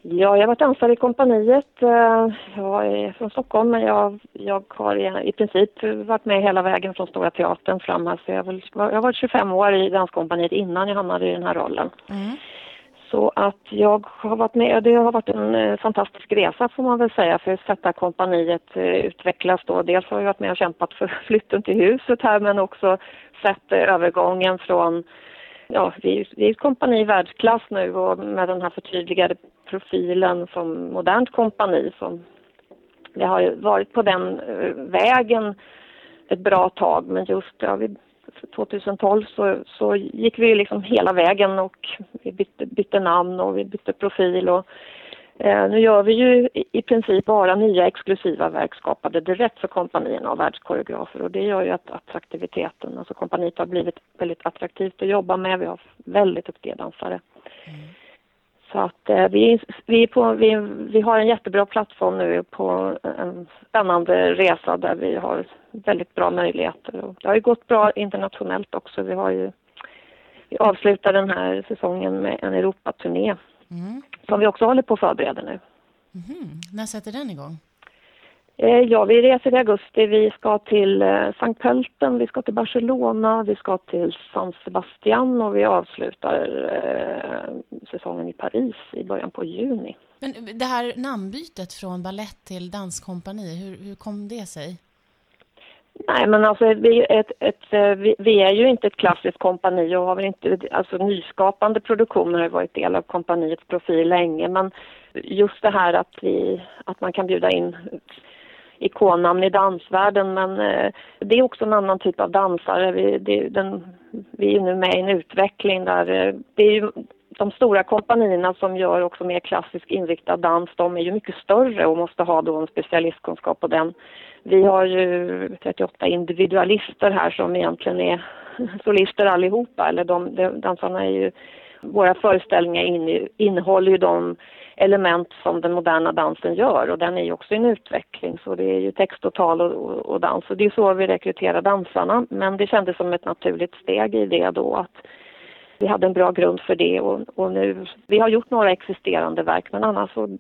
Ja, jag har varit ansvarig i kompaniet. Eh, jag är från Stockholm men jag, jag har i princip varit med hela vägen från Stora Teatern fram här. Så jag, jag har varit 25 år i Danskompaniet innan jag hamnade i den här rollen. Mm. Så att jag har varit med, det har varit en eh, fantastisk resa får man väl säga för att sätta kompaniet eh, utvecklas då. Dels har jag varit med och kämpat för flytten till huset här men också sett eh, övergången från ja, vi är, vi är ett kompani i världsklass nu och med den här förtydligade profilen som modernt kompani som vi har ju varit på den vägen ett bra tag men just ja, vi, 2012 så, så gick vi liksom hela vägen och bytte, namn och vi bytte profil och Eh, nu gör vi ju i princip bara nya exklusiva verk skapade direkt för kompanierna av världskoreografer och det gör ju att attraktiviteten, alltså kompaniet har blivit väldigt attraktivt att jobba med. Vi har väldigt duktiga dansare. Mm. Så att eh, vi, vi, på, vi, vi har en jättebra plattform nu på en spännande resa där vi har väldigt bra möjligheter. Och det har ju gått bra internationellt också. Vi har ju vi avslutar den här säsongen med en Europaturné mm. som vi också håller på att förbereda nu. Mm. När sätter den igång? Eh, ja, vi reser i augusti. Vi ska till eh, Sankt Pölten, vi ska till Barcelona, vi ska till San Sebastian och vi avslutar eh, säsongen i Paris i början på juni. Men det här namnbytet från ballett till danskompani, hur, hur kom det sig? Nej, men alltså vi, ett, ett, eh, vi, vi, är ju inte ett klassiskt kompani och har väl inte, alltså nyskapande produktioner har varit del av kompaniets profil länge, men just det här att vi, att man kan bjuda in ikonnamn i dansvärlden, men eh, det är också en annan typ av dansare. Vi, det, den, vi är nu med i en utveckling där eh, det är ju de stora kompanierna som gör också mer klassisk inriktad dans, de är ju mycket större och måste ha då en specialistkunskap på den. Vi har ju 38 individualister här som egentligen är solister allihopa, eller de, de dansarna är ju våra föreställningar in, innehåller ju de element som den moderna dansen gör. Och den är ju också en utveckling. Så det är ju text och tal och, och, och dans. Och det är så vi rekryterar dansarna. Men det kändes som ett naturligt steg i det då att vi hade en bra grund för det. Och, och nu, vi har gjort några existerande verk. Men annars så,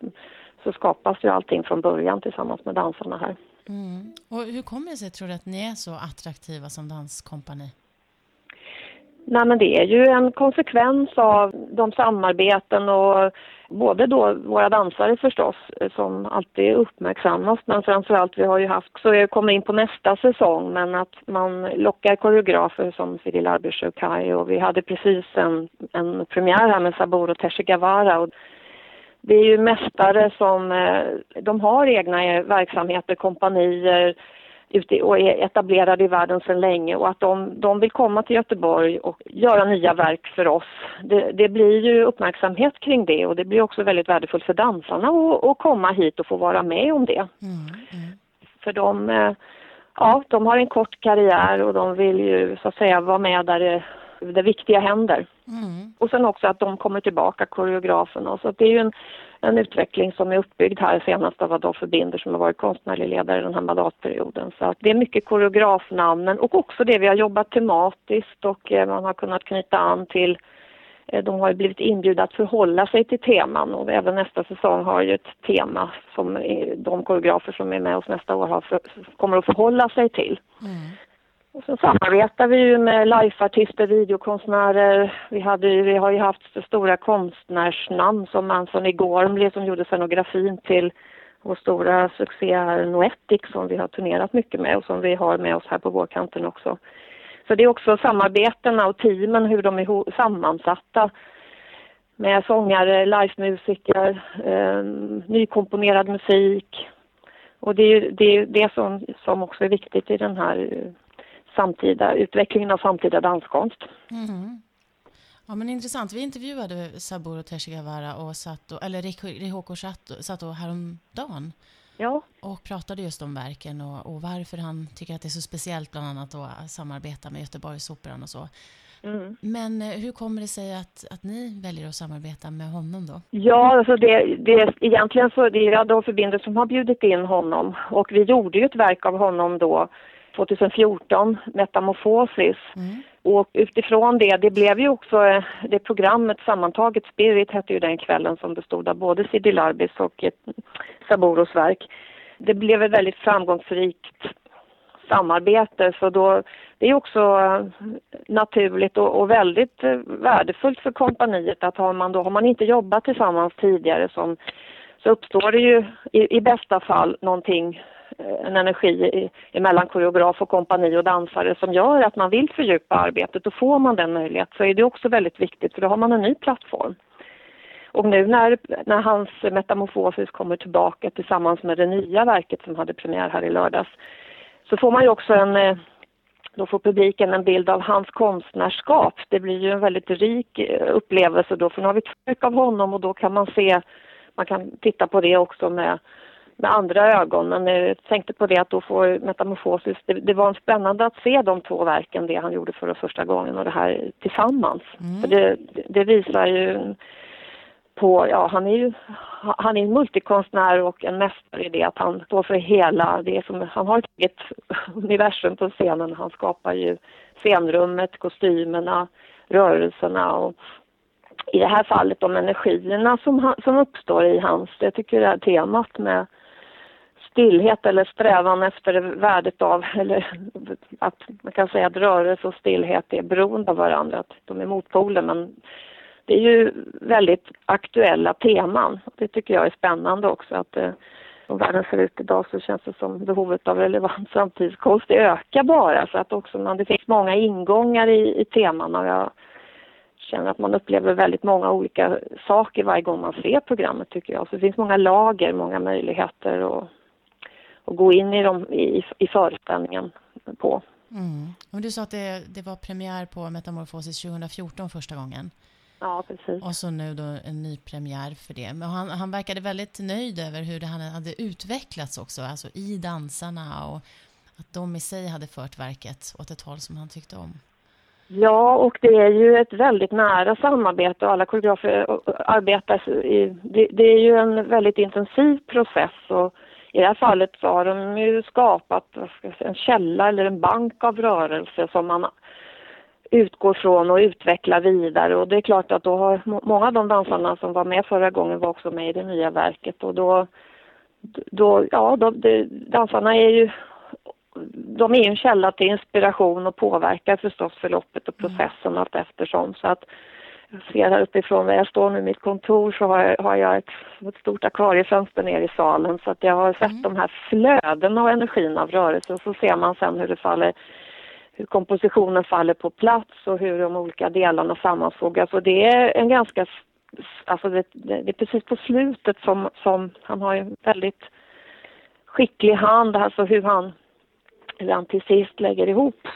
så skapas ju allting från början tillsammans med dansarna här. Mm. Och hur kommer det sig tror du att ni är så attraktiva som danskompani? Nej men det är ju en konsekvens av de samarbeten och både då våra dansare förstås eh, som alltid uppmärksammas men framförallt vi har ju haft, så jag kommer in på nästa säsong, men att man lockar koreografer som Cyril Arbetsjökai och vi hade precis en, en premiär här med Saburo Teshigawara och det är ju mästare som, eh, de har egna verksamheter, kompanier, ute och är etablerade i världen sedan länge och att de, de vill komma till Göteborg och göra nya verk för oss. Det, det blir ju uppmärksamhet kring det och det blir också väldigt värdefullt för dansarna att, komma hit och få vara med om det. Mm, mm. För de, eh, ja, de har en kort karriär och de vill ju så att säga vara med där det, det viktiga händer. Mm. Och sen också att de kommer tillbaka, koreograferna. Så det är ju en, en utveckling som är uppbyggd här senast av Adolfo Binder som har varit konstnärlig ledare den här mandatperioden. Så att det är mycket koreografnamnen och också det vi har jobbat tematiskt och eh, man har kunnat knyta an till eh, de har ju blivit inbjudna att förhålla sig till teman och även nästa säsong har ju ett tema som de koreografer som är med oss nästa år har för, kommer att förhålla sig till. Mm. Och så samarbetar vi ju med lifeartister, videokonstnärer. Vi, hade, vi har ju haft stora konstnärsnamn som Anthony Gormley som gjorde scenografin till vår stora succé här Noetic som vi har turnerat mycket med och som vi har med oss här på vårkanten också. Så det är också samarbetena och teamen, hur de är sammansatta med sångare, livemusiker, eh, nykomponerad musik. Och det är det, det som, som också är viktigt i den här samtida, utvecklingen av samtida danskonst. Mm. Ja, men intressant. Vi intervjuade Saburo Teshigawara och Sato, eller Rihoko Sato, Sato häromdagen. Ja. Och pratade just om verken och, och, varför han tycker att det är så speciellt bland annat att samarbeta med Göteborgsoperan och så. Mm. Men eh, hur kommer det sig att, att ni väljer att samarbeta med honom då? Ja, alltså det, det, egentligen så det är Adolf Binder som har bjudit in honom och vi gjorde ju ett verk av honom då 2014, Metamorfosis. Mm. Och utifrån det, det blev ju också eh, det programmet sammantaget, Spirit hette ju den kvällen som bestod av både Sidi Larbis och Saboros verk. Det blev ett väldigt framgångsrikt samarbete så då, det är också eh, naturligt och, och, väldigt eh, värdefullt för kompaniet att har man då, har man inte jobbat tillsammans tidigare som, så uppstår det ju i, i bästa fall någonting Eh, Eh, en energi mellan koreograf och kompani och dansare som gör att man vill fördjupa arbetet och får man den möjligheten så är det också väldigt viktigt för då har man en ny plattform. Och nu när, när hans metamorfosis kommer tillbaka tillsammans med det nya verket som hade premiär här i lördags så får man ju också en eh, då får publiken en bild av hans konstnärskap. Det blir ju en väldigt rik eh, upplevelse då, för nu har vi ett verk av honom och då kan man se man kan titta på det också med, med andra ögon. Men jag tänkte på det att då får Metamorfosis, det, det var spännande att se de två verken, det han gjorde för första gången och det här tillsammans. Mm. För det, det visar ju på, ja han är ju han är en multikonstnär och en mästare i det att han står för hela, det som, han har ett eget universum på scenen. Han skapar ju scenrummet, kostymerna, rörelserna och i det här fallet de energierna som, som uppstår i hans, jag tycker det här temat med stillhet eller strävan efter värdet av, eller att man kan säga att rörelse och stillhet är beroende av varandra, att de är motpoler men det är ju väldigt aktuella teman. Det tycker jag är spännande också att eh, som världen ser ut idag så känns det som behovet av relevant samtidskonst det ökar bara så att också man, det finns många ingångar i, i teman och jag känner att man upplever väldigt många olika saker varje gång man ser programmet tycker jag. Så det finns många lager, många möjligheter och att gå in i, dem, i, i föreställningen på. Mm. Och du sa att det, det var premiär på Metamorfosis 2014 första gången. Ja, precis. Och så nu då en ny premiär för det. Men han, han verkade väldigt nöjd över hur det hade utvecklats också, alltså i dansarna och att de i sig hade fört verket åt ett håll som han tyckte om. Ja, och det är ju ett väldigt nära samarbete och alla koreografer arbetar i, det, det, är ju en väldigt intensiv process och i det här fallet så har de ju skapat säga, en källa eller en bank av rörelse som man utgår från och utvecklar vidare. Och det är klart att då har många av de dansarna som var med förra gången var också med i det nya verket. Och då, då ja, då, det, dansarna är ju de är en källa till inspiration och påverkar förstås förloppet och processen allt eftersom. Så att ser här uppifrån där jag står nu mitt kontor så har jag, har jag ett, ett stort akvariefönster ner i salen så att jag har sett mm. de här flödena och energin av rörelse och så ser man sen hur det faller hur kompositionen faller på plats och hur de olika delarna sammanfogas. Och det är en ganska, alltså det, det, det är precis på slutet som, som han har en väldigt skicklig hand, alltså hur han, hur han till sist lägger ihop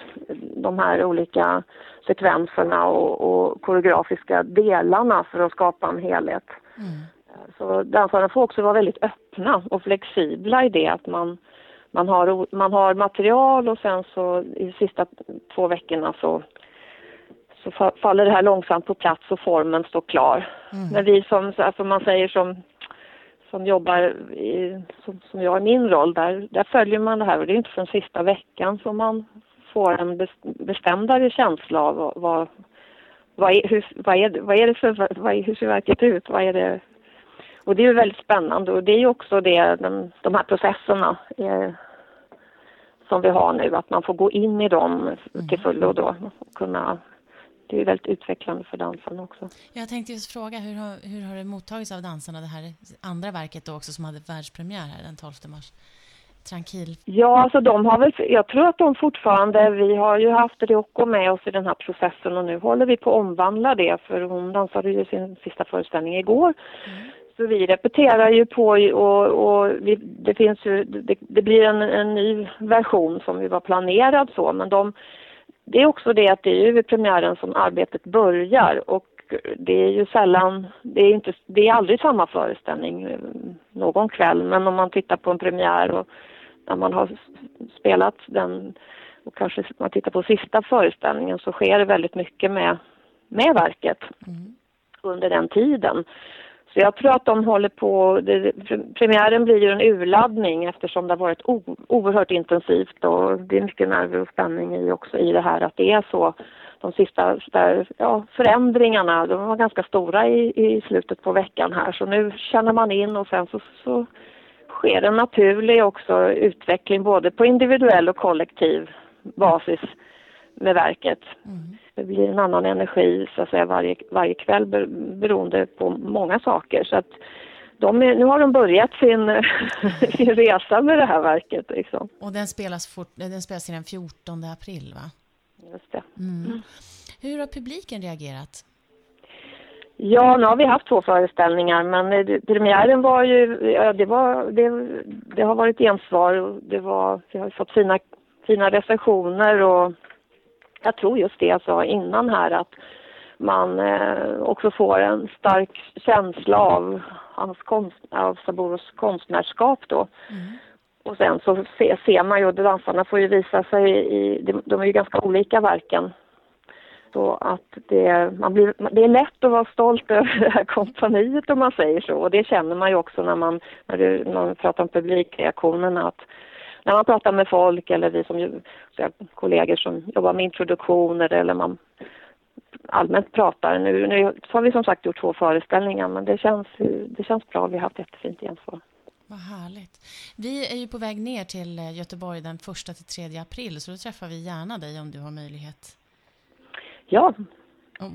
de här olika sekvenserna och, och koreografiska delarna för att skapa en helhet. Mm. Så dansarna får också vara väldigt öppna och flexibla i det att man man har, man har material och sen så i de sista två veckorna så, så faller det här långsamt på plats och formen står klar. Mm. Men vi som, alltså man säger som, som jobbar i, som, som jag i min roll, där, där följer man det här och det är inte förrän sista veckan som man får en bestämdare känsla av vad, vad, är, hur, vad, är, vad är det för, vad hur ser verket ut, vad är det och det är väldigt spännande och det är ju också det, de, de här processerna eh, som vi har nu, att man får gå in i dem till fullo då och kunna det är väldigt utvecklande för dansarna också. Jag tänkte just fråga, hur har, hur har det mottagits av dansarna, det här andra verket då också som hade världspremiär här den 12 mars? Tranquil. Ja, alltså de har väl, jag tror att de fortfarande, vi har ju haft Ryoko med oss i den här processen och nu håller vi på att omvandla det för hon dansade ju sin sista föreställning igår. Mm. Så vi repeterar ju på och, och vi, det finns ju, det, det blir en, en, ny version som vi var planerad så men de, det är också det att det är ju vid premiären som arbetet börjar och det är ju sällan, det är, inte, det är aldrig samma föreställning eh, någon kväll men om man tittar på en premiär och när man har spelat den och kanske man tittar på sista föreställningen så sker det väldigt mycket med, med verket mm. under den tiden. Så jag tror att de håller på, det, premiären blir ju en urladdning eftersom det har varit o, oerhört intensivt och det är mycket nerver och spänning i också i det här att det är så. De sista där, ja, förändringarna, de var ganska stora i, i slutet på veckan här så nu känner man in och sen så, så sker en naturlig också utveckling både på individuell och kollektiv basis med verket. Mm. Det blir en annan energi så att säga varje, varje kväll beroende på många saker. Så att de är, nu har de börjat sin, sin resa med det här verket. Liksom. Och den spelas, fort, den spelas till den 14 april va? Just det. Mm. Mm. Hur har publiken reagerat? Ja, nu har vi haft två föreställningar men premiären var ju, ja, det, var, det, det har varit gensvar. Det var, vi har fått fina, fina recensioner och jag tror just det jag sa innan här att man eh, också får en stark känsla av, hans konst, av Saburos konstnärskap då. Mm. Och sen så se, ser man ju, dansarna får ju visa sig i, de, de är ju ganska olika verken. Så att det, man blir, det är lätt att vara stolt över det här kompaniet om man säger så. Och det känner man ju också när man, när du, när man pratar om publikreaktionerna. Att när man pratar med folk eller vi som så kollegor som jobbar med introduktioner eller man allmänt pratar. Nu, nu har vi som sagt gjort två föreställningar men det känns, det känns bra. Vi har haft jättefint gensvar. Vad härligt. Vi är ju på väg ner till eh, Göteborg den 1 till 3 april så då träffar vi gärna dig om du har möjlighet. Ja,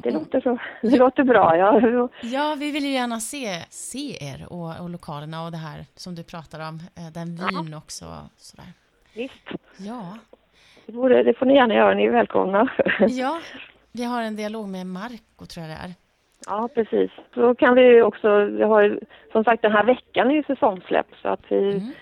det låter, så, det låter bra. Ja. ja, vi vill ju gärna se, se er och, och lokalerna och det här som du pratar om, eh, den vyn ja. också. Sådär. Visst. Ja. Det, borde, det får ni gärna göra, ni är välkomna. Ja, vi har en dialog med Marco tror jag det är. Ja, precis. Så kan vi också, vi har som sagt den här veckan är ju säsongsläpp så att vi mm.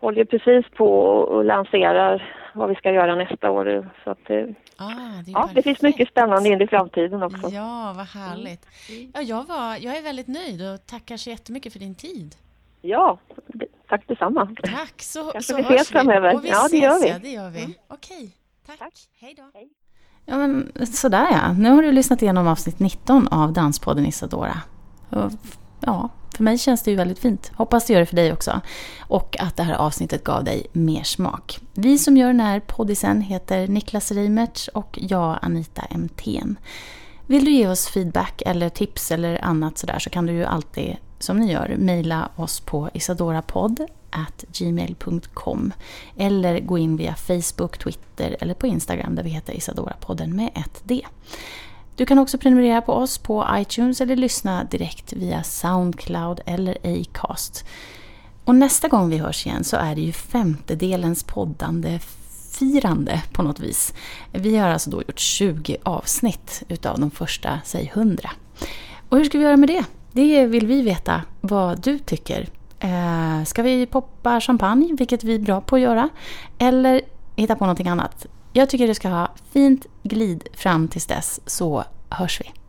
håller precis på och lanserar vad vi ska göra nästa år. Så att det, ah, det, ja, det finns mycket spännande in i framtiden också. Ja, vad härligt. Mm. Ja, jag, var, jag är väldigt nöjd och tackar så jättemycket för din tid. Ja, tack detsamma. Tack, så, Kanske så vi ses framöver. Och vi ja, det gör vi. Ja, det gör vi. Mm. Okej, tack. tack. Hej då. Hej. Ja, men sådär ja. Nu har du lyssnat igenom avsnitt 19 av Danspodden Isadora. Ja, för mig känns det ju väldigt fint. Hoppas det gör det för dig också. Och att det här avsnittet gav dig mer smak. Vi som gör den här poddisen heter Niklas Reimertz och jag Anita Emthén. Vill du ge oss feedback eller tips eller annat sådär så kan du ju alltid, som ni gör, mejla oss på isadorapodd gmail.com eller gå in via Facebook, Twitter eller på Instagram där vi heter Isadora-podden med ett D. Du kan också prenumerera på oss på iTunes eller lyssna direkt via Soundcloud eller Acast. Och nästa gång vi hörs igen så är det ju femtedelens poddande firande på något vis. Vi har alltså då gjort 20 avsnitt utav de första, säg 100. Och hur ska vi göra med det? Det vill vi veta vad du tycker. Eh, ska vi poppa champagne, vilket vi är bra på att göra? Eller hitta på någonting annat? Jag tycker du ska ha fint glid fram tills dess, så hörs vi.